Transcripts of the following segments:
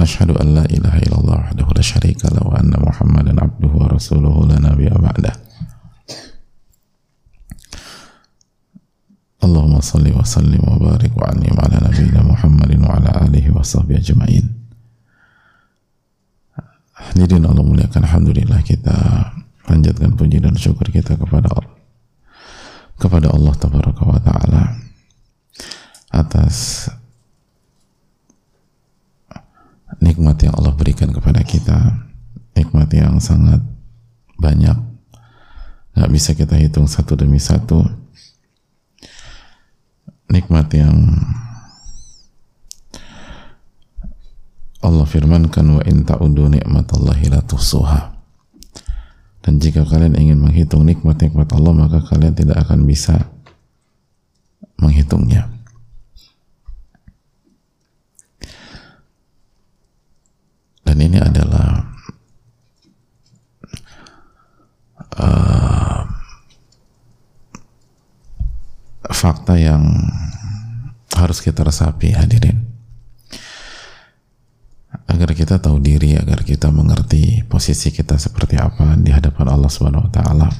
ونشهد أن لا إله إلا الله وحده لا شريك له وأن محمدا عبده ورسوله لا نبي بعده اللهم صل وسلم وبارك وعنهم على نبينا محمد وعلى آله وصحبه أجمعين Hadirin Allah muliakan Alhamdulillah kita panjatkan puji dan syukur kita kepada Allah kepada Allah Tabaraka wa Ta'ala atas nikmat yang Allah berikan kepada kita. Nikmat yang sangat banyak. Nggak bisa kita hitung satu demi satu. Nikmat yang Allah firmankan wa in ta'udu ni'matallahi la tuhsuha. Dan jika kalian ingin menghitung nikmat-nikmat Allah maka kalian tidak akan bisa menghitungnya dan ini adalah uh, fakta yang harus kita resapi hadirin. Agar kita tahu diri agar kita mengerti posisi kita seperti apa di hadapan Allah Subhanahu wa taala.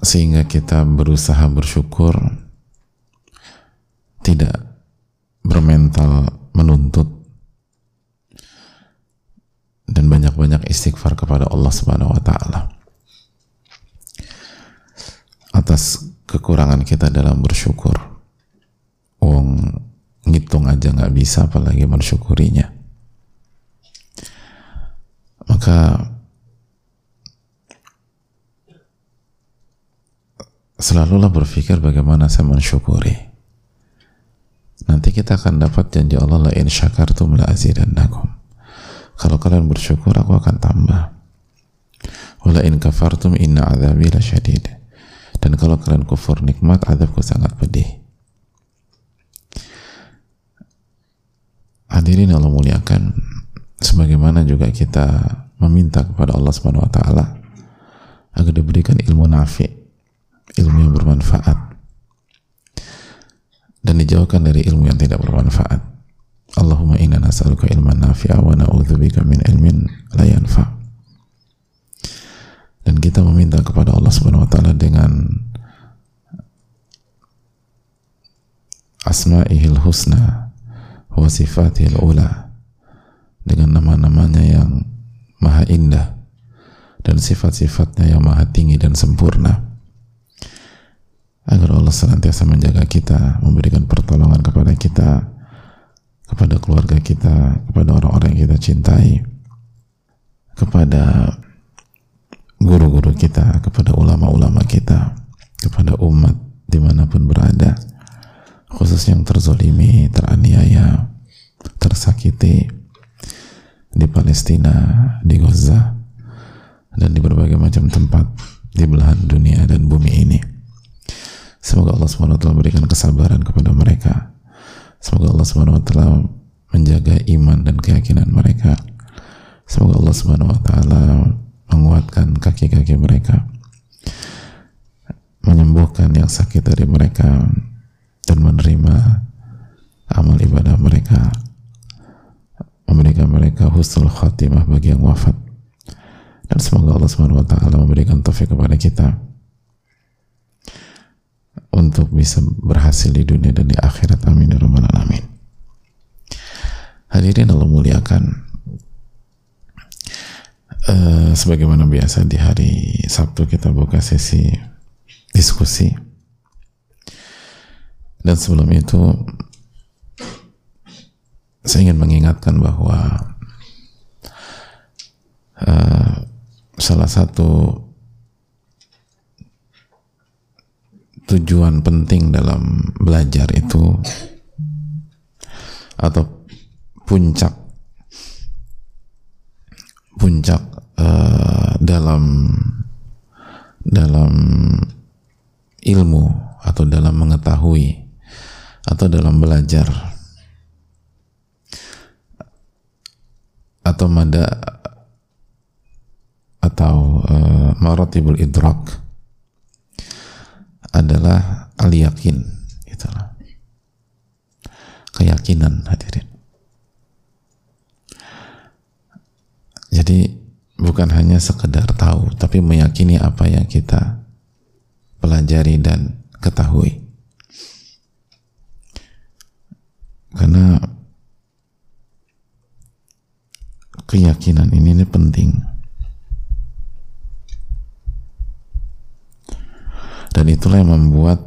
Sehingga kita berusaha bersyukur tidak bermental menuntut dan banyak-banyak istighfar kepada Allah Subhanahu wa taala atas kekurangan kita dalam bersyukur. Wong ngitung aja nggak bisa apalagi mensyukurinya. Maka selalulah berpikir bagaimana saya mensyukuri nanti kita akan dapat janji Allah la in syakartum la azidannakum. Kalau kalian bersyukur aku akan tambah. Wala in kafartum inna azabi la syadid. Dan kalau kalian kufur nikmat azabku sangat pedih. Hadirin Allah muliakan sebagaimana juga kita meminta kepada Allah Subhanahu wa taala agar diberikan ilmu nafi ilmu yang bermanfaat dan dijauhkan dari ilmu yang tidak bermanfaat. Allahumma inna nas'aluka ilman nafi'a wa na'udzubika min ilmin la yanfa. Dan kita meminta kepada Allah Subhanahu wa taala dengan asma'ihil husna wa sifatihil ula dengan nama-namanya yang maha indah dan sifat-sifatnya yang maha tinggi dan sempurna agar Allah senantiasa menjaga kita, memberikan pertolongan kepada kita, kepada keluarga kita, kepada orang-orang yang kita cintai, kepada guru-guru kita, kepada ulama-ulama kita, kepada umat di mana pun berada, khusus yang terzolimi, teraniaya, tersakiti di Palestina, di Gaza, dan di berbagai macam tempat di belahan dunia dan bumi ini. Semoga Allah SWT memberikan kesabaran kepada mereka. Semoga Allah SWT menjaga iman dan keyakinan mereka. Semoga Allah SWT menguatkan kaki-kaki mereka. Menyembuhkan yang sakit dari mereka dan menerima amal ibadah mereka. Memberikan mereka husnul khatimah bagi yang wafat. Dan semoga Allah SWT memberikan taufik kepada kita untuk bisa berhasil di dunia dan di akhirat. Amin ya alamin. Hadirin Allah muliakan uh, sebagaimana biasa di hari Sabtu kita buka sesi diskusi. Dan sebelum itu saya ingin mengingatkan bahwa uh, salah satu tujuan penting dalam belajar itu atau puncak puncak uh, dalam dalam ilmu atau dalam mengetahui atau dalam belajar atau mada atau uh, maratibul idrak adalah al yakin itulah keyakinan hadirin. Jadi bukan hanya sekedar tahu tapi meyakini apa yang kita pelajari dan ketahui. Karena keyakinan ini, ini penting dan itulah yang membuat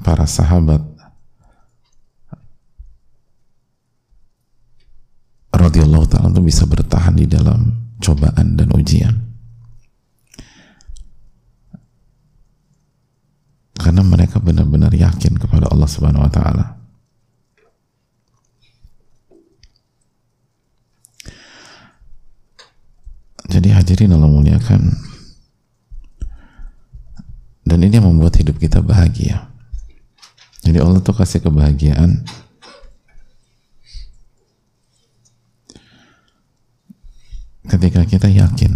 para sahabat radhiyallahu taala itu bisa bertahan di dalam cobaan dan ujian. Karena mereka benar-benar yakin kepada Allah Subhanahu wa taala. Jadi hadirin Allah muliakan dan ini yang membuat hidup kita bahagia. Jadi Allah tuh kasih kebahagiaan. Ketika kita yakin.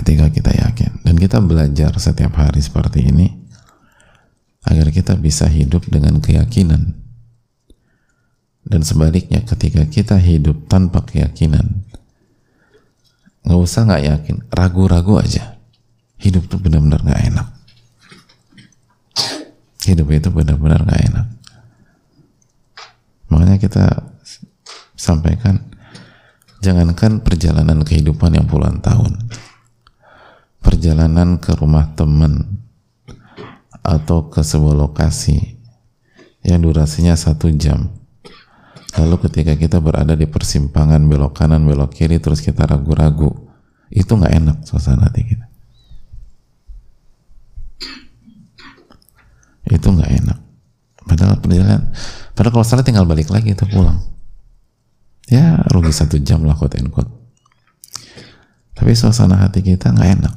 Ketika kita yakin. Dan kita belajar setiap hari seperti ini. Agar kita bisa hidup dengan keyakinan. Dan sebaliknya ketika kita hidup tanpa keyakinan nggak usah nggak yakin. Ragu-ragu aja. Hidup tuh benar-benar nggak enak. Hidup itu benar-benar nggak enak. Makanya kita sampaikan jangankan perjalanan kehidupan yang puluhan tahun. Perjalanan ke rumah teman atau ke sebuah lokasi yang durasinya satu jam lalu ketika kita berada di persimpangan belok kanan belok kiri terus kita ragu-ragu itu nggak enak suasana hati kita. Itu nggak enak. Padahal perjalanan padahal kalau salah tinggal balik lagi itu pulang. Ya rugi satu jam lah quote and quote. Tapi suasana hati kita nggak enak.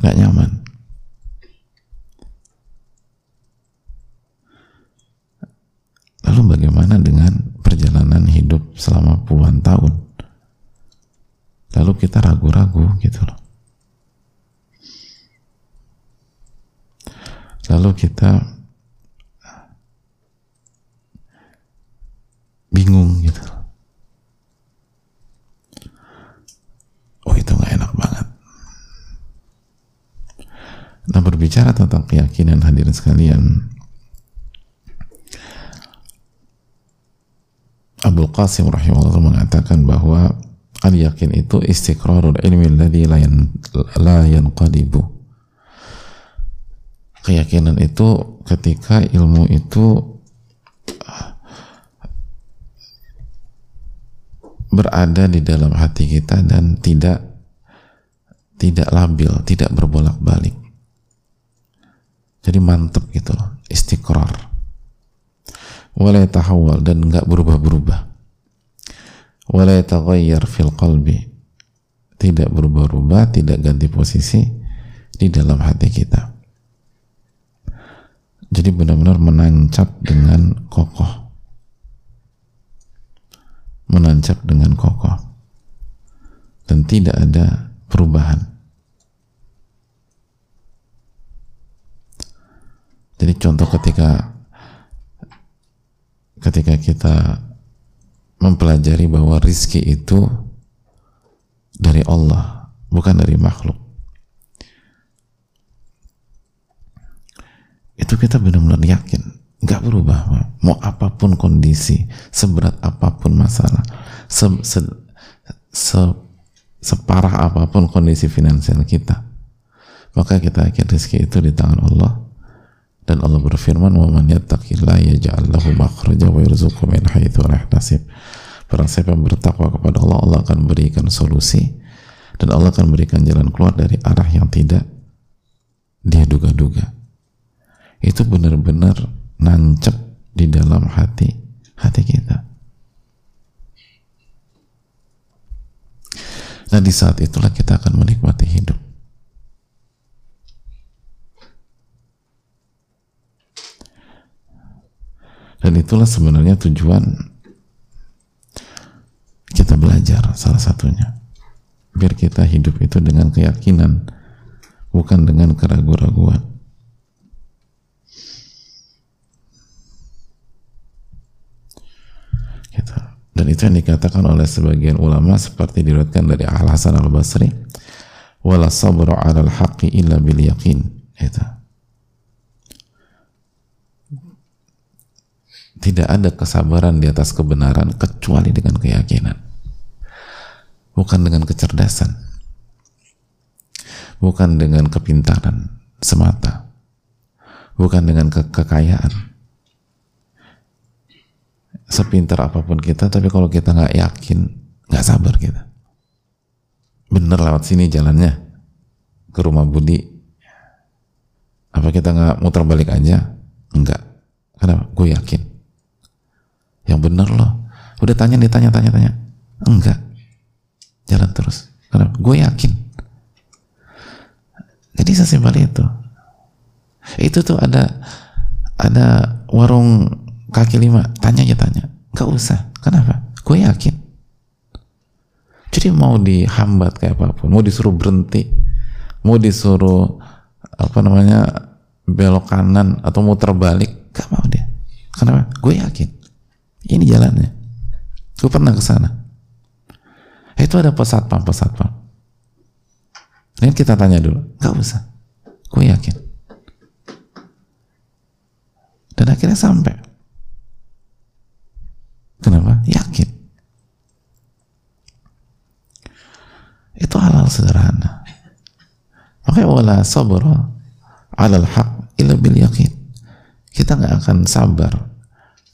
Nggak nyaman lalu bagaimana dengan perjalanan hidup selama puluhan tahun? Lalu kita ragu-ragu gitu loh. Lalu kita bingung gitu oh itu nggak enak banget. Nah berbicara tentang keyakinan hadirin sekalian Abu Qasim rahimahullah mengatakan bahwa al yakin itu istiqrarul ilmi alladhi la yanqadibu keyakinan itu ketika ilmu itu berada di dalam hati kita dan tidak tidak labil, tidak berbolak-balik. Jadi mantep gitu loh, istiqrar. Wala dan nggak berubah-berubah. Wala fil qalbi. Tidak berubah-ubah, tidak ganti posisi di dalam hati kita. Jadi benar-benar menancap dengan kokoh menancap dengan kokoh dan tidak ada perubahan. Jadi contoh ketika ketika kita mempelajari bahwa rizki itu dari Allah, bukan dari makhluk. Itu kita benar-benar yakin nggak berubah mau apa pun kondisi seberat apa pun masalah se, se, se, separah apa pun kondisi finansial kita maka kita yakin rezeki itu di tangan Allah dan Allah berfirman wa man yattaqillaha yaj'al lahu makhraja wa yarzuqhu min haitsu la yahtasib. Barang siapa bertakwa kepada Allah Allah akan berikan solusi. Dan Allah akan berikan jalan keluar dari arah yang tidak dia duga-duga itu benar-benar nancep di dalam hati hati kita. Nah di saat itulah kita akan menikmati hidup dan itulah sebenarnya tujuan kita belajar salah satunya. Biar kita hidup itu dengan keyakinan bukan dengan keraguan-raguan. Gitu. dan itu yang dikatakan oleh sebagian ulama seperti diriwayatkan dari Al Hasan Al Basri wala sabru ala al haqqi illa bil yaqin. Itu tidak ada kesabaran di atas kebenaran kecuali dengan keyakinan. Bukan dengan kecerdasan. Bukan dengan kepintaran semata. Bukan dengan ke kekayaan. Sepintar apa pun kita tapi kalau kita nggak yakin nggak sabar kita. Bener lewat sini jalannya. Ke rumah Budi. Apa kita nggak muter balik aja? Enggak kenapa? Gue yakin yang bener loh. Udah tanya ditanya tanya tanya enggak. Jalan terus. Kenapa gue yakin. Jadi sesimpel itu. Itu tuh ada ada warung kaki lima. Tanya aja tanya. Gak usah. Kenapa? Gue yakin. Jadi mau dihambat kayak apa pun mau disuruh berhenti mau disuruh apa namanya belok kanan atau mau terbalik gak mau dia. Kenapa? Gue yakin ini jalannya gue pernah ke sana itu ada pesat pam pesat pam ini kita tanya dulu gak usah gue yakin dan akhirnya sampai Kenapa? Yakin. Itu halal sederhana. Makanya wala sabra alal haq illa bil yakin. Kita nggak akan sabar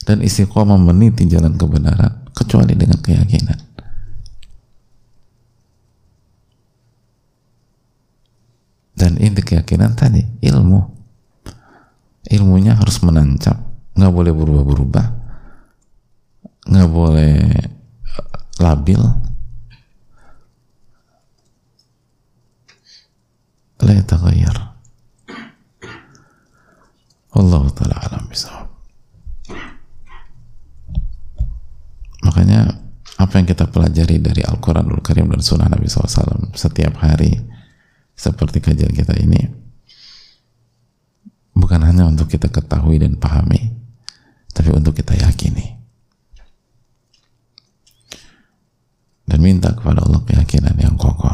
dan istiqomah meniti jalan kebenaran kecuali dengan keyakinan. Dan inti keyakinan tadi ilmu. Ilmunya harus menancap, nggak boleh berubah-berubah, nggak boleh labil. La yataghayyar. Allah taala alam bisawab makanya apa yang kita pelajari dari Al-Quranul Karim dan Sunnah Nabi SAW setiap hari seperti kajian kita ini bukan hanya untuk kita ketahui dan pahami tapi untuk kita yakini dan minta kepada Allah keyakinan yang kokoh.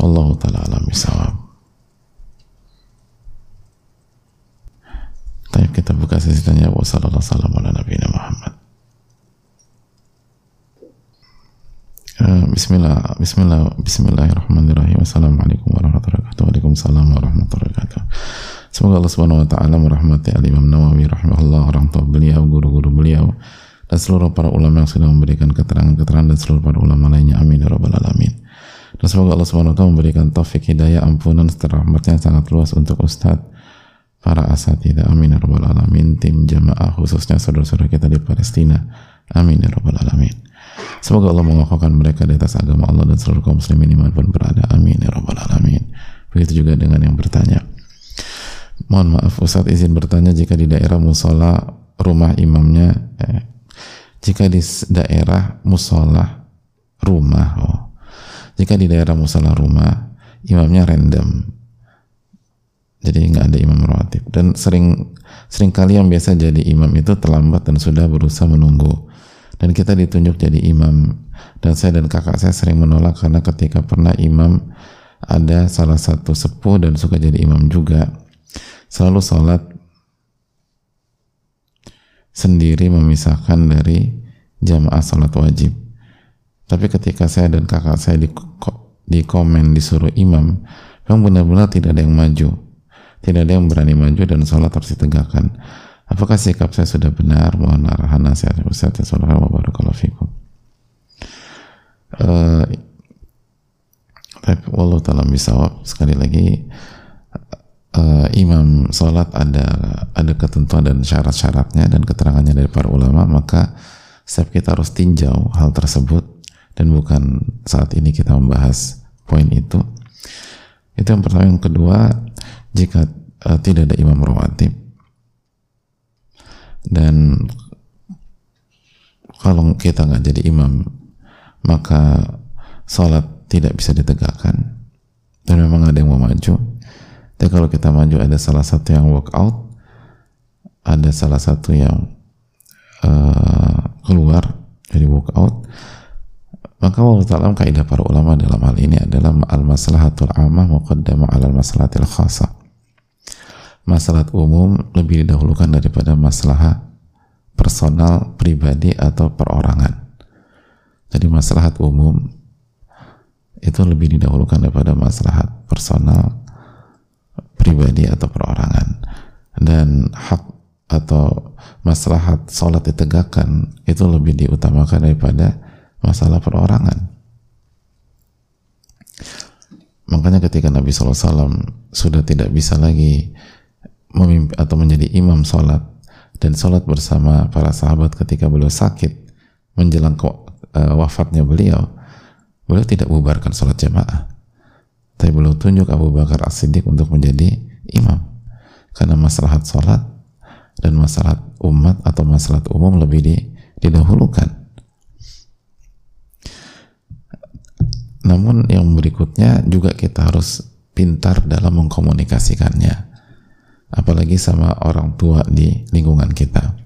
Allah taala alam bisawab. Tapi kita buka sesi tanya wa sallallahu ala nabi Muhammad. Uh, Bismillah, Bismillah, Bismillahirrahmanirrahim. Assalamualaikum warahmatullahi wabarakatuh. Waalaikumsalam warahmatullahi wabarakatuh. Semoga Allah Subhanahu wa taala merahmati Al Imam Nawawi rahimahullah, orang tua beliau, guru-guru beliau, dan seluruh para ulama yang sudah memberikan keterangan-keterangan dan seluruh para ulama lainnya amin ya rabbal alamin dan semoga Allah SWT memberikan taufik hidayah ampunan serta rahmatnya sangat luas untuk Ustadz para asatidah amin ya rabbal alamin tim jamaah khususnya saudara-saudara kita di Palestina amin ya rabbal alamin semoga Allah mengokohkan mereka di atas agama Allah dan seluruh kaum muslimin pun berada. Amin ya rabbal alamin. Begitu juga dengan yang bertanya. Mohon maaf Ustadz izin bertanya jika di daerah musola rumah imamnya eh, jika di daerah musola rumah oh. Jika di daerah musola rumah imamnya random jadi nggak ada imam rawatib. Dan sering sering kali yang biasa jadi imam itu terlambat dan sudah berusaha menunggu dan kita ditunjuk jadi imam dan saya dan kakak saya sering menolak karena ketika pernah imam ada salah satu sepuh dan suka jadi imam juga selalu sholat sendiri memisahkan dari jamaah salat wajib. Tapi ketika saya dan kakak saya di, di komen disuruh imam, memang benar-benar tidak ada yang maju. Tidak ada yang berani maju dan sholat harus ditegakkan. Apakah sikap saya sudah benar? Mohon arahan nasihat Ustaz Sallallahu Barakallahu Fikum. Uh, tapi Allah taala bisawab sekali lagi uh, imam sholat ada ada ketentuan dan syarat-syaratnya dan keterangannya dari para ulama maka setiap kita harus tinjau hal tersebut dan bukan saat ini kita membahas poin itu itu yang pertama yang kedua jika uh, tidak ada imam rawatib dan kalau kita nggak jadi imam maka sholat tidak bisa ditegakkan dan memang ada yang mau maju tapi kalau kita maju ada salah satu yang walk out, ada salah satu yang uh, keluar dari out, maka Allah Ta'ala kaidah para ulama dalam hal ini adalah al-maslahatul amah muqaddamah al maslahatil khasa. Masalah umum lebih didahulukan daripada masalah personal, pribadi, atau perorangan. Jadi masalah umum itu lebih didahulukan daripada masalah personal, pribadi atau perorangan dan hak atau maslahat sholat ditegakkan itu lebih diutamakan daripada masalah perorangan makanya ketika Nabi SAW sudah tidak bisa lagi memimpin atau menjadi imam sholat dan sholat bersama para sahabat ketika beliau sakit menjelang uh, wafatnya beliau beliau tidak bubarkan sholat jamaah. Tapi beliau tunjuk Abu Bakar As-Siddiq untuk menjadi imam. Karena masalah sholat dan masalah umat atau masalah umum lebih di, didahulukan. Namun yang berikutnya juga kita harus pintar dalam mengkomunikasikannya apalagi sama orang tua di lingkungan kita.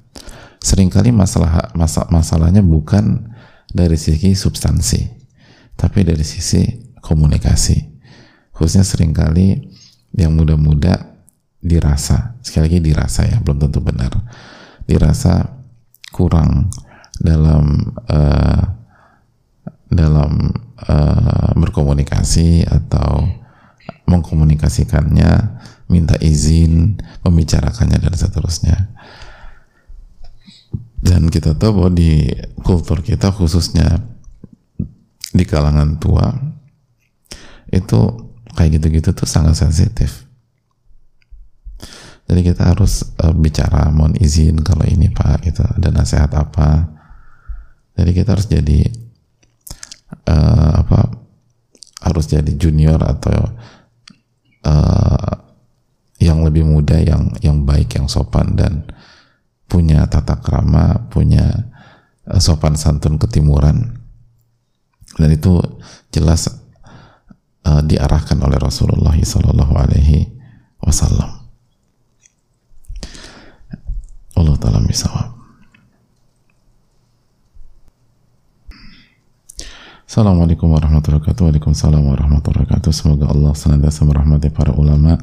Seringkali masalah masa, masalahnya bukan dari sisi substansi tapi dari sisi komunikasi. Khususnya sering kali yang muda-muda dirasa sekali lagi dirasa ya belum tentu benar. Dirasa kurang dalam uh, dalam uh, berkomunikasi atau mengkomunikasikannya minta izin membicarakannya dan seterusnya. Dan kita tahu bahwa di kultur kita khususnya di kalangan tua itu kayak gitu-gitu tuh sangat sensitif. Jadi kita harus uh, bicara mohon izin kalau ini pak gitu. Ada nasihat apa? Jadi kita harus jadi uh, apa harus jadi junior atau uh, yang lebih muda yang yang baik yang sopan dan punya tata krama punya uh, sopan santun ketimuran dan itu jelas uh, diarahkan oleh Rasulullah Sallallahu Alaihi Wasallam. Allah Taala misawab. Assalamualaikum warahmatullahi wabarakatuh. Waalaikumsalam warahmatullahi wabarakatuh. Semoga Allah senantiasa merahmati para ulama,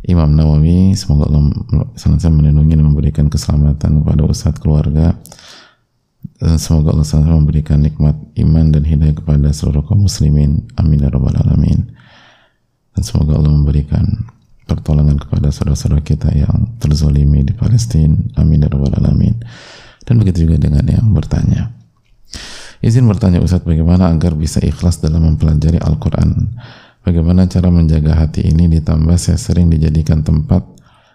Imam Nawawi. Semoga Allah senantiasa melindungi dan memberikan keselamatan kepada ustadz keluarga, dan semoga Allah SWT memberikan nikmat iman dan hidayah kepada seluruh kaum muslimin amin ya rabbal alamin dan semoga Allah memberikan pertolongan kepada saudara-saudara kita yang terzolimi di Palestina amin ya rabbal alamin dan begitu juga dengan yang bertanya izin bertanya Ustadz bagaimana agar bisa ikhlas dalam mempelajari Al-Quran bagaimana cara menjaga hati ini ditambah saya sering dijadikan tempat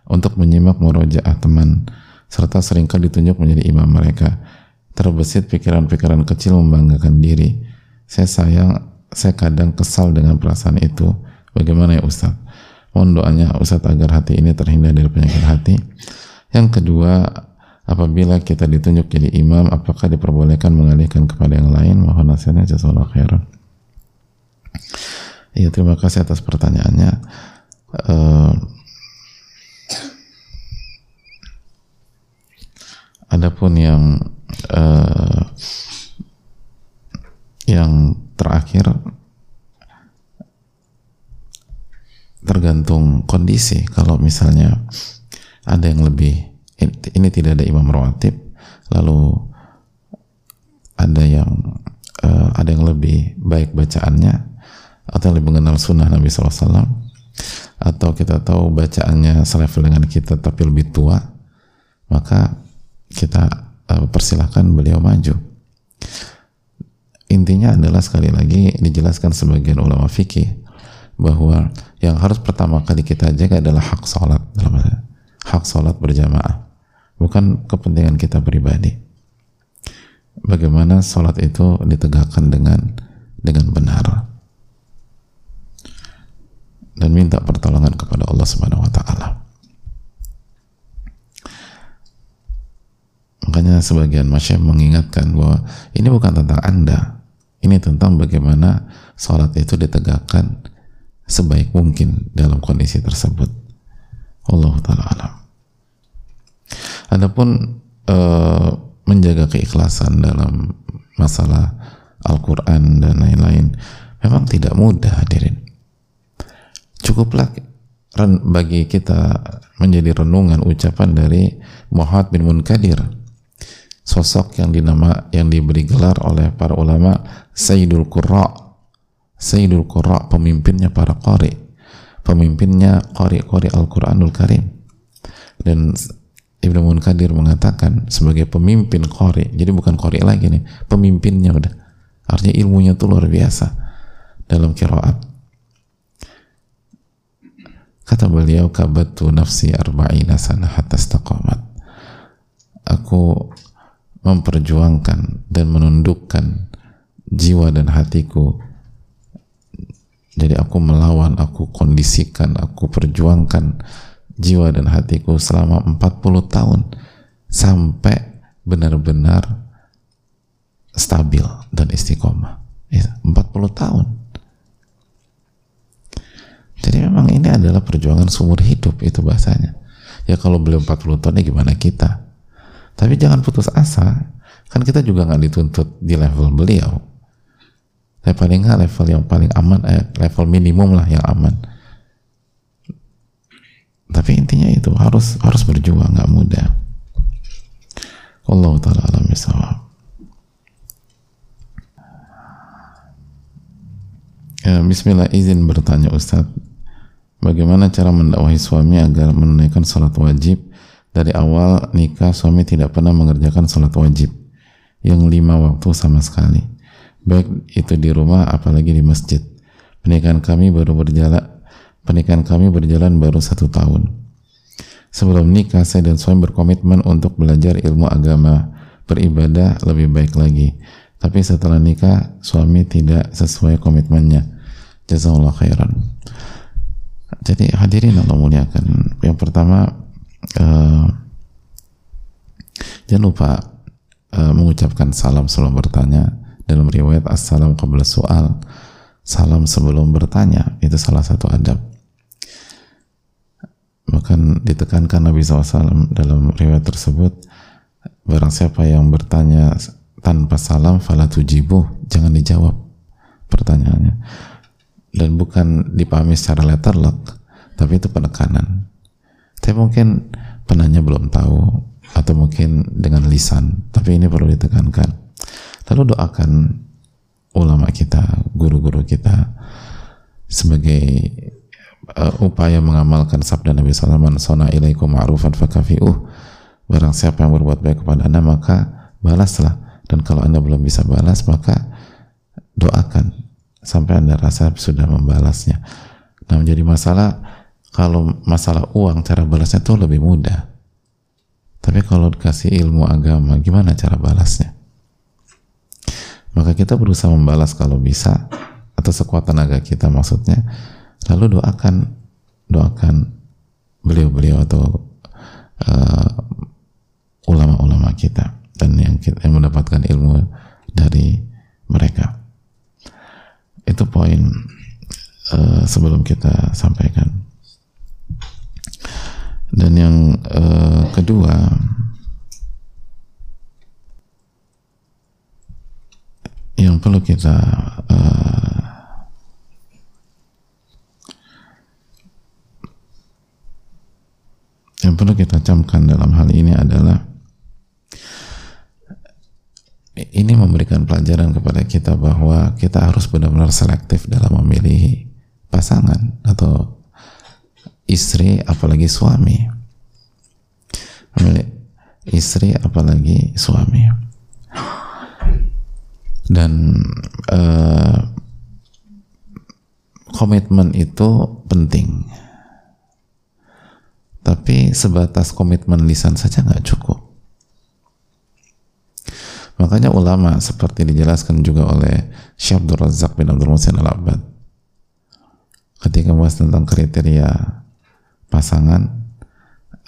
untuk menyimak murojaah teman serta sering kali ditunjuk menjadi imam mereka terbesit pikiran-pikiran kecil membanggakan diri. Saya sayang, saya kadang kesal dengan perasaan itu. Bagaimana ya Ustaz? Mohon doanya Ustaz agar hati ini terhindar dari penyakit hati. Yang kedua, apabila kita ditunjuk jadi imam, apakah diperbolehkan mengalihkan kepada yang lain? Mohon nasihatnya jazakallahu khairan. Iya, terima kasih atas pertanyaannya. Uh, adapun yang uh, yang terakhir tergantung kondisi kalau misalnya ada yang lebih ini tidak ada imam rawatib. Lalu ada yang uh, ada yang lebih baik bacaannya atau yang lebih mengenal sunnah Nabi SAW atau kita tahu bacaannya selevel dengan kita tapi lebih tua maka kita uh, persilahkan beliau maju. Intinya adalah sekali lagi dijelaskan sebagian ulama fikih bahwa yang harus pertama kali kita jaga adalah hak sholat dalam hak sholat berjamaah bukan kepentingan kita pribadi bagaimana sholat itu ditegakkan dengan dengan benar dan minta pertolongan kepada Allah Subhanahu wa taala. Makanya sebagian masyarakat mengingatkan bahwa ini bukan tentang Anda, ini tentang bagaimana sholat itu ditegakkan sebaik mungkin dalam kondisi tersebut. Allah taala alam. Adapun e, menjaga keikhlasan dalam masalah Al-Quran dan lain-lain memang tidak mudah hadirin. Cukuplah bagi kita menjadi renungan ucapan dari Muhammad bin Munkadir sosok yang dinama yang diberi gelar oleh para ulama Sayyidul Qurra. Sayyidul Qurra pemimpinnya para qari pemimpinnya qari-qari Al-Quranul Karim. Dan Ibnu Munkadir mengatakan sebagai pemimpin qari jadi bukan qari lagi nih pemimpinnya udah artinya ilmunya tuh luar biasa dalam kiraat Kata beliau, kabatu nafsi arba'ina sana hatta. Aku memperjuangkan dan menundukkan jiwa dan hatiku. Jadi aku melawan, aku kondisikan, aku perjuangkan jiwa dan hatiku selama 40 tahun sampai benar-benar stabil dan istiqomah. 40 tahun. Jadi memang ini adalah perjuangan seumur hidup itu bahasanya. Ya kalau beliau 40 tahun ya gimana kita? Tapi jangan putus asa. Kan kita juga nggak dituntut di level beliau. Tapi paling nggak level yang paling aman, eh, level minimum lah yang aman. Tapi intinya itu harus harus berjuang nggak mudah. Allah taala alam Ya, Bismillah izin bertanya Ustadz Bagaimana cara mendakwahi suami agar menunaikan salat wajib? Dari awal nikah suami tidak pernah mengerjakan salat wajib. Yang lima waktu sama sekali. Baik itu di rumah apalagi di masjid. Pernikahan kami baru berjalan pernikahan kami berjalan baru satu tahun sebelum nikah saya dan suami berkomitmen untuk belajar ilmu agama beribadah lebih baik lagi tapi setelah nikah suami tidak sesuai komitmennya jazakallah khairan jadi hadirin Allah muliakan. Yang pertama uh, jangan lupa uh, mengucapkan salam sebelum bertanya. Dalam riwayat assalam qabla soal salam sebelum bertanya itu salah satu adab. Bahkan ditekankan Nabi SAW dalam riwayat tersebut barang siapa yang bertanya tanpa salam fala tujibu jangan dijawab pertanyaannya. Dan bukan dipahami secara letterlock tapi itu penekanan. Tapi mungkin penanya belum tahu atau mungkin dengan lisan tapi ini perlu ditekankan. Lalu doakan ulama kita guru-guru kita sebagai uh, upaya mengamalkan sabda Nabi Sallallahu Sona ilaikum ma'rufan fakafi'uh. Barang siapa yang berbuat baik kepada anda maka balaslah. Dan kalau anda belum bisa balas maka doakan sampai anda rasa sudah membalasnya. Nah menjadi masalah kalau masalah uang cara balasnya tuh lebih mudah. Tapi kalau dikasih ilmu agama gimana cara balasnya? Maka kita berusaha membalas kalau bisa atau sekuat tenaga kita maksudnya lalu doakan doakan beliau-beliau atau uh, ulama-ulama kita dan yang kita, yang mendapatkan ilmu dari mereka. Itu poin uh, sebelum kita sampaikan. Dan yang uh, kedua yang perlu kita uh, yang perlu kita camkan dalam hal ini adalah ini memberikan pelajaran kepada kita bahwa kita harus benar-benar selektif dalam memilih pasangan atau istri apalagi suami. Memilih istri apalagi suami. Dan uh, komitmen itu penting tapi sebatas komitmen lisan saja nggak cukup. Makanya ulama seperti dijelaskan juga oleh Syekh Abdul Razak bin Abdul Musin al-Abbad ketika membahas tentang kriteria pasangan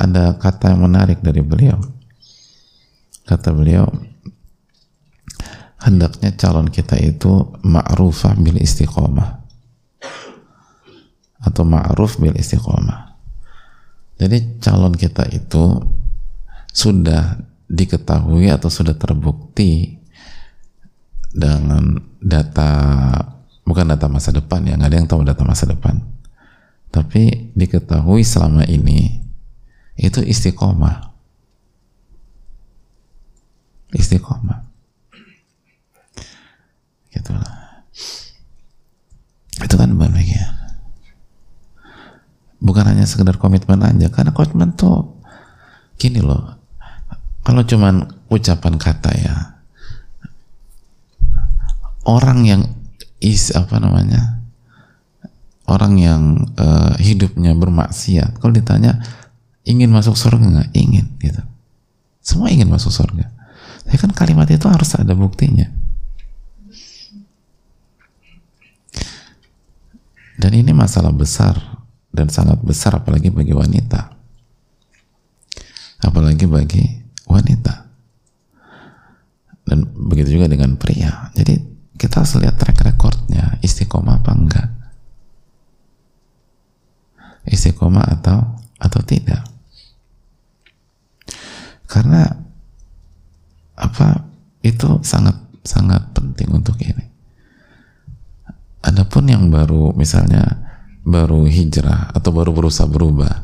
ada kata yang menarik dari beliau. Kata beliau hendaknya calon kita itu ma'rufah bil istiqomah. Atau ma'ruf bil istiqomah jadi calon kita itu sudah diketahui atau sudah terbukti dengan data bukan data masa depan ya nggak ada yang tahu data masa depan. Tapi diketahui selama ini itu istiqomah. Istiqomah gitulah itu kan ya bukan hanya sekedar komitmen aja karena komitmen tuh gini loh kalau cuman ucapan kata ya orang yang is apa namanya orang yang uh, hidupnya bermaksiat kalau ditanya ingin masuk surga nggak? Ingin gitu. Semua ingin masuk surga. Tapi kan kalimat itu harus ada buktinya. Dan ini masalah besar dan sangat besar apalagi bagi wanita. Apalagi bagi wanita. Dan begitu juga dengan pria. Jadi kita harus lihat track recordnya istiqomah apa enggak. Istiqomah atau atau tidak. Karena apa itu sangat sangat penting untuk ini. Adapun yang baru misalnya baru hijrah atau baru berusaha berubah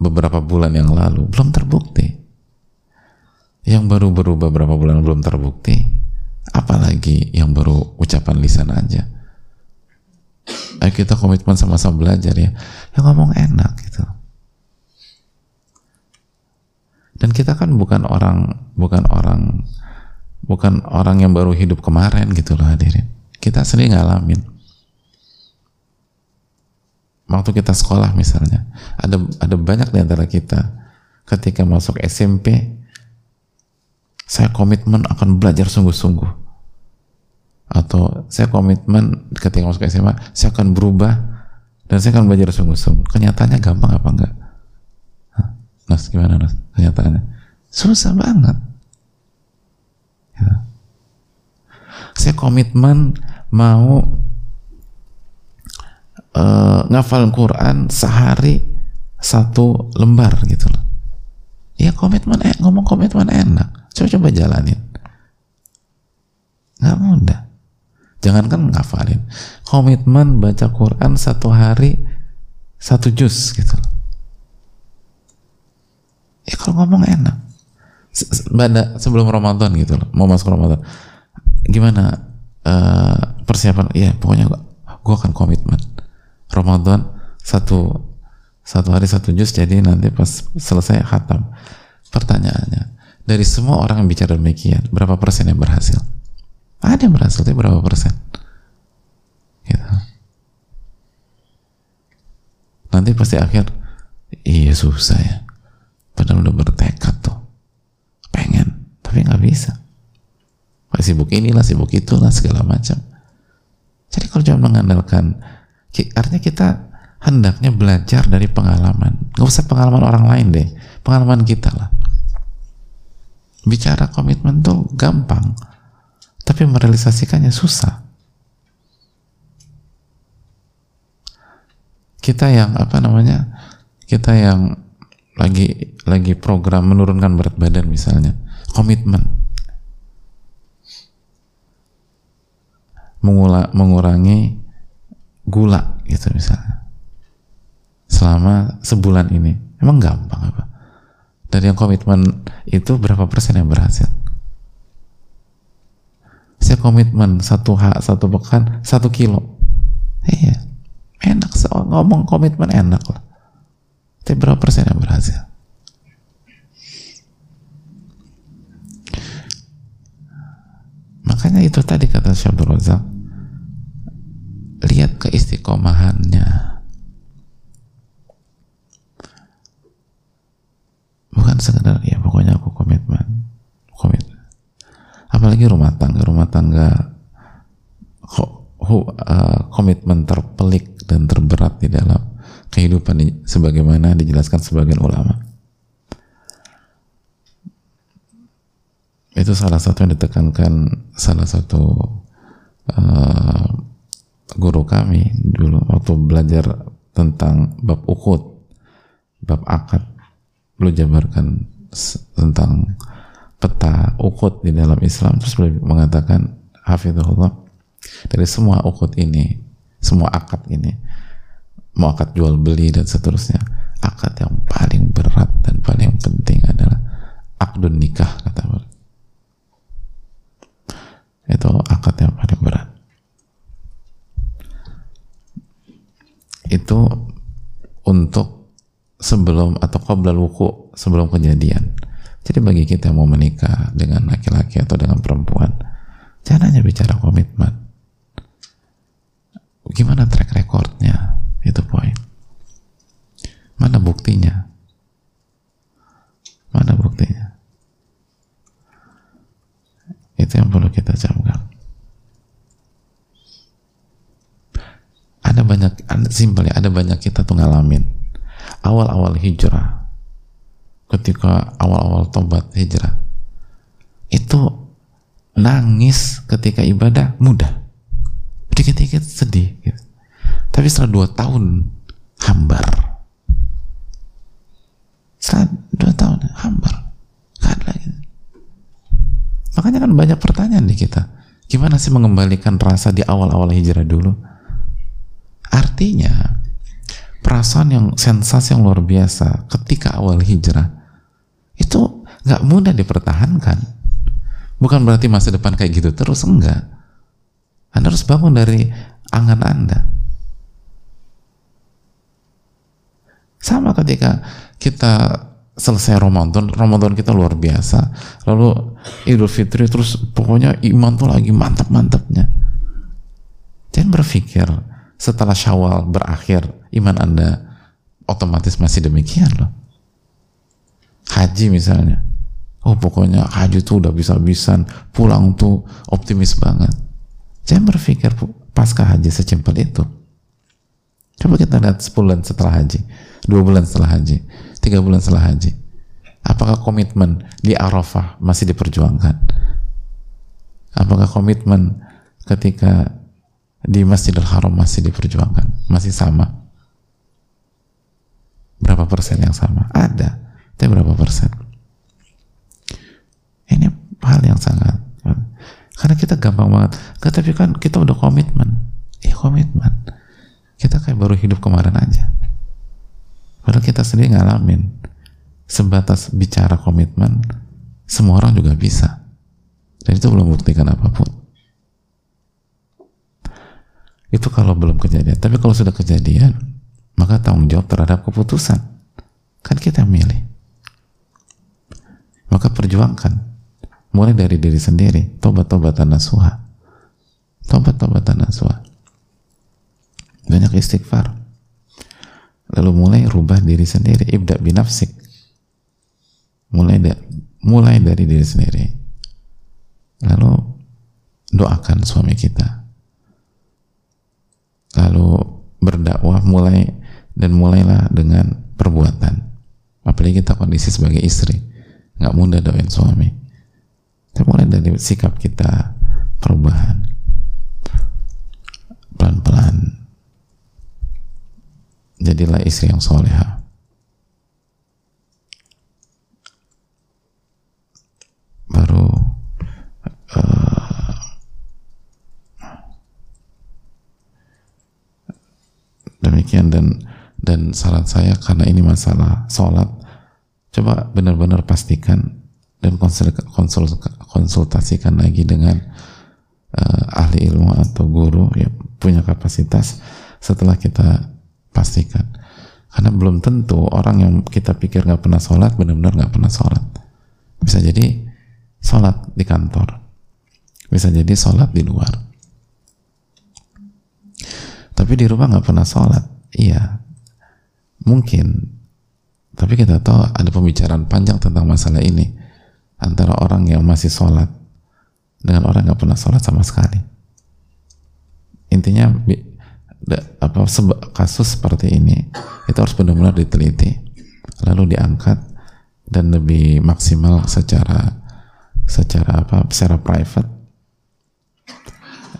beberapa bulan yang lalu belum terbukti. Yang baru berubah beberapa bulan belum terbukti apalagi yang baru ucapan lisan aja. Ayo kita komitmen sama-sama belajar ya. Yang ngomong enak gitu. Dan kita kan bukan orang bukan orang bukan orang yang baru hidup kemarin gitu loh hadirin. Kita sering ngalamin waktu kita sekolah misalnya ada ada banyak di antara kita ketika masuk SMP saya komitmen akan belajar sungguh-sungguh. Atau saya komitmen ketika masuk SMA saya akan berubah dan saya akan belajar sungguh-sungguh. Kenyataannya gampang apa enggak? Nas gimana Nas kenyataannya? Susah banget. Ya. saya komitmen mau uh, ngafal Quran sehari satu lembar gitu loh ya komitmen eh, ngomong komitmen enak Coba-coba jalanin. Nggak mudah. Jangankan ngafalin. Komitmen baca Quran satu hari satu juz gitu. Ya kalau ngomong enak. Pada sebelum Ramadan gitu loh, mau masuk Ramadan. Gimana uh, persiapan? Ya pokoknya gue akan komitmen. Ramadan satu satu hari satu juz jadi nanti pas selesai khatam. Pertanyaannya, dari semua orang yang bicara demikian, berapa persen yang berhasil? Ada yang berhasil, tapi berapa persen? Gitu. Nanti pasti akhir, iya susah ya. Padahal udah bertekad tuh. Pengen, tapi nggak bisa. Sibuk inilah, sibuk itulah, segala macam. Jadi kalau cuma mengandalkan, artinya kita hendaknya belajar dari pengalaman. Gak usah pengalaman orang lain deh, pengalaman kita lah. Bicara komitmen tuh gampang tapi merealisasikannya susah. Kita yang apa namanya kita yang lagi lagi program menurunkan berat badan misalnya komitmen. Mengurangi gula gitu misalnya selama sebulan ini emang gampang apa dari yang komitmen itu berapa persen yang berhasil? Saya komitmen satu hak satu pekan satu kilo. Iya, enak ngomong komitmen enak lah. Tapi berapa persen yang berhasil? Makanya itu tadi kata Syabdur Razak lihat keistiqomahannya. Bukan sekedar ya pokoknya aku komitmen komit. Apalagi rumah tangga rumah tangga uh, komitmen terpelik dan terberat di dalam kehidupan ini, sebagaimana dijelaskan sebagian ulama. Itu salah satu yang ditekankan salah satu uh, guru kami dulu waktu belajar tentang bab ukut bab akad belum jabarkan tentang peta ukut di dalam Islam. Terus beliau mengatakan hafizullah dari semua ukut ini semua akad ini mau akad jual beli dan seterusnya akad yang paling berat dan paling penting adalah akdun nikah kata beliau itu akad yang paling berat itu untuk sebelum atau qoblal wuku sebelum kejadian. Jadi bagi kita yang mau menikah dengan laki-laki atau dengan perempuan jangan hanya bicara komitmen. Gimana track recordnya? Itu poin. Mana buktinya? Mana buktinya? Itu yang perlu kita camkan. Ada banyak, simpel ya, ada banyak kita tuh ngalamin. Awal-awal hijrah, ketika awal-awal tobat hijrah, itu nangis ketika ibadah mudah. Dikit-dikit sedih. Gitu. Tapi setelah dua tahun hambar. Setelah dua tahun hambar. Ada lagi. Makanya kan banyak pertanyaan di kita. Gimana sih mengembalikan rasa di awal-awal hijrah dulu? Artinya, perasaan yang sensasi yang luar biasa ketika awal hijrah itu nggak mudah dipertahankan. Bukan berarti masa depan kayak gitu terus enggak. Anda harus bangun dari angan Anda. Sama ketika kita selesai Ramadan, Ramadan kita luar biasa. Lalu Idul Fitri terus pokoknya iman tuh lagi mantap-mantapnya. Jangan berpikir setelah Syawal berakhir iman Anda otomatis masih demikian loh. Haji misalnya. Oh pokoknya haji tuh udah bisa-bisan pulang tuh optimis banget. Jangan berpikir pasca haji secimpel itu. Coba kita lihat 10 bulan setelah haji, dua bulan setelah haji tiga bulan setelah haji apakah komitmen di Arafah masih diperjuangkan apakah komitmen ketika di Masjidil Haram masih diperjuangkan? Masih sama? Berapa persen yang sama? Ada. Tapi berapa persen? Ini hal yang sangat karena kita gampang banget. Tapi kan kita udah komitmen. Ya komitmen. Kita kayak baru hidup kemarin aja. Padahal kita sendiri ngalamin sebatas bicara komitmen, semua orang juga bisa. Dan itu belum buktikan apa pun. Itu kalau belum kejadian. Tapi kalau sudah kejadian, maka tanggung jawab terhadap keputusan. Kan kita milih. Maka perjuangkan. Mulai dari diri sendiri. Tobat-tobatan nasuha. Tobat-tobatan nasuha. Banyak istighfar lalu mulai rubah diri sendiri ibda binafsik mulai da mulai dari diri sendiri lalu doakan suami kita lalu berdakwah mulai dan mulailah dengan perbuatan. Apalagi kita kondisi sebagai istri. Nggak mudah doain suami. Tapi mulai dari sikap kita perubahan. Pelan-pelan. Jadilah istri yang soleha. Baru uh, demikian dan dan saran saya karena ini masalah sholat coba benar-benar pastikan dan konsul, konsul, konsultasikan lagi dengan uh, ahli ilmu atau guru yang punya kapasitas setelah kita pastikan. Karena belum tentu orang yang kita pikir nggak pernah sholat benar-benar nggak pernah sholat. Bisa jadi sholat di kantor bisa jadi sholat di luar tapi di rumah nggak pernah sholat. Iya. Mungkin. Tapi kita tahu ada pembicaraan panjang tentang masalah ini antara orang yang masih sholat dengan orang nggak pernah sholat sama sekali. Intinya apa kasus seperti ini itu harus benar-benar diteliti lalu diangkat dan lebih maksimal secara secara apa secara private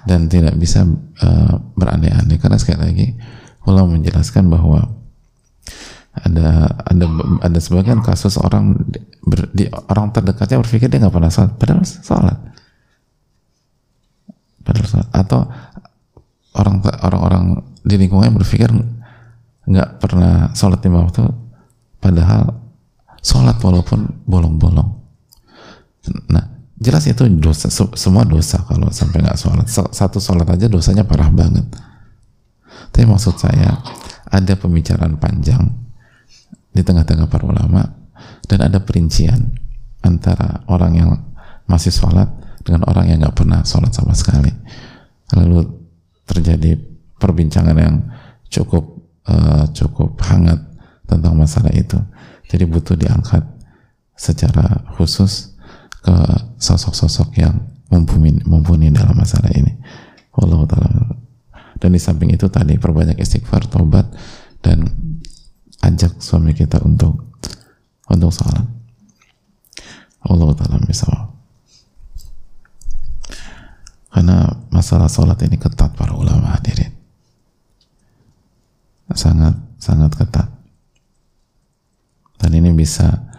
dan tidak bisa uh, berandai-andai. Karena sekali lagi ulama menjelaskan bahwa ada ada ada sebagian kasus orang ber, di, orang terdekatnya berpikir dia nggak pernah sholat padahal sholat. Padahal sholat. Atau orang orang-orang di lingkungannya berpikir nggak pernah sholat lima waktu padahal sholat walaupun bolong-bolong. Nah jelas itu dosa semua dosa kalau sampai nggak sholat. Satu sholat aja dosanya parah banget. Tapi maksud saya ada pembicaraan panjang di tengah-tengah para ulama dan ada perincian antara orang yang masih sholat dengan orang yang nggak pernah sholat sama sekali. Lalu terjadi perbincangan yang cukup uh, cukup hangat tentang masalah itu. Jadi butuh diangkat secara khusus ke sosok-sosok yang mumpuni, mumpuni dalam masalah ini. Allah taala. Dan di samping itu tadi perbanyak istighfar, tobat dan ajak suami kita untuk untuk sholat. Allah taala misal. Karena masalah sholat ini ketat para ulama hadirin. Sangat sangat ketat. Dan ini bisa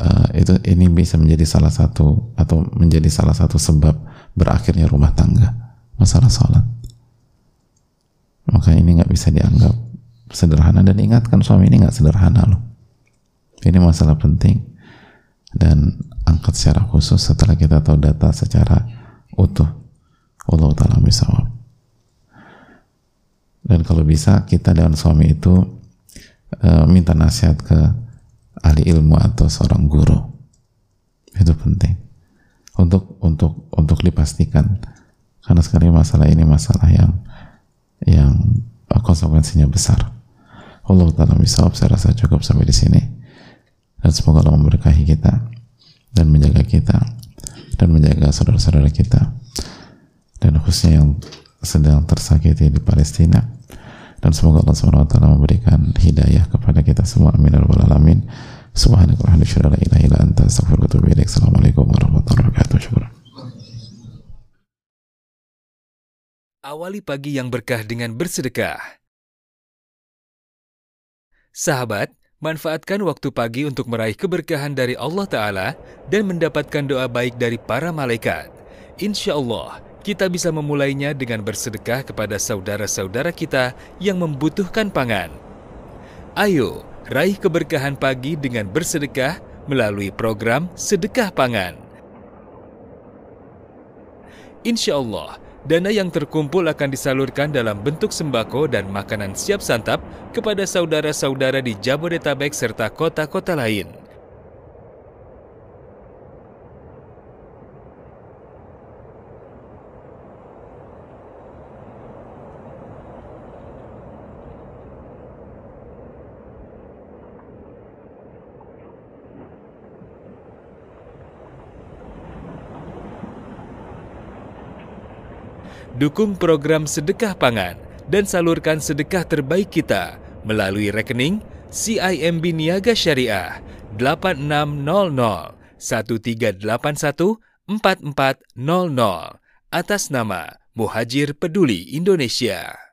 uh, itu ini bisa menjadi salah satu atau menjadi salah satu sebab berakhirnya rumah tangga masalah sholat. Maka ini nggak bisa dianggap sederhana. Dan ingatkan suami ini nggak sederhana loh. Ini masalah penting. Dan angkat secara khusus setelah kita tahu data secara utuh Allah ta'ala misawab dan kalau bisa kita dan suami itu uh, minta nasihat ke ahli ilmu atau seorang guru. Itu penting. Untuk untuk untuk dipastikan. Karena sekali masalah ini masalah yang yang konsekuensinya besar. Allah taala misal saya rasa cukup sampai di sini. Dan semoga Allah memberkahi kita dan menjaga kita dan menjaga saudara-saudara kita. Dan khususnya yang sedang tersakiti di Palestina dan semoga Allah SWT memberikan hidayah kepada kita semua. Amin. Ya rabbal alamin. Wa wa assalamualaikum warahmatullahi wabarakatuh. Syukran Awali pagi yang berkah dengan bersedekah. Sahabat, manfaatkan waktu pagi untuk meraih keberkahan dari Allah Ta'ala dan mendapatkan doa baik dari para malaikat. Insya Allah, kita bisa memulainya dengan bersedekah kepada saudara-saudara kita yang membutuhkan pangan. Ayo, raih keberkahan pagi dengan bersedekah melalui program Sedekah Pangan. Insya Allah, dana yang terkumpul akan disalurkan dalam bentuk sembako dan makanan siap santap kepada saudara-saudara di Jabodetabek serta kota-kota lain. Dukung program sedekah pangan dan salurkan sedekah terbaik kita melalui rekening CIMB Niaga Syariah 8600 1381 4400 atas nama Muhajir Peduli Indonesia.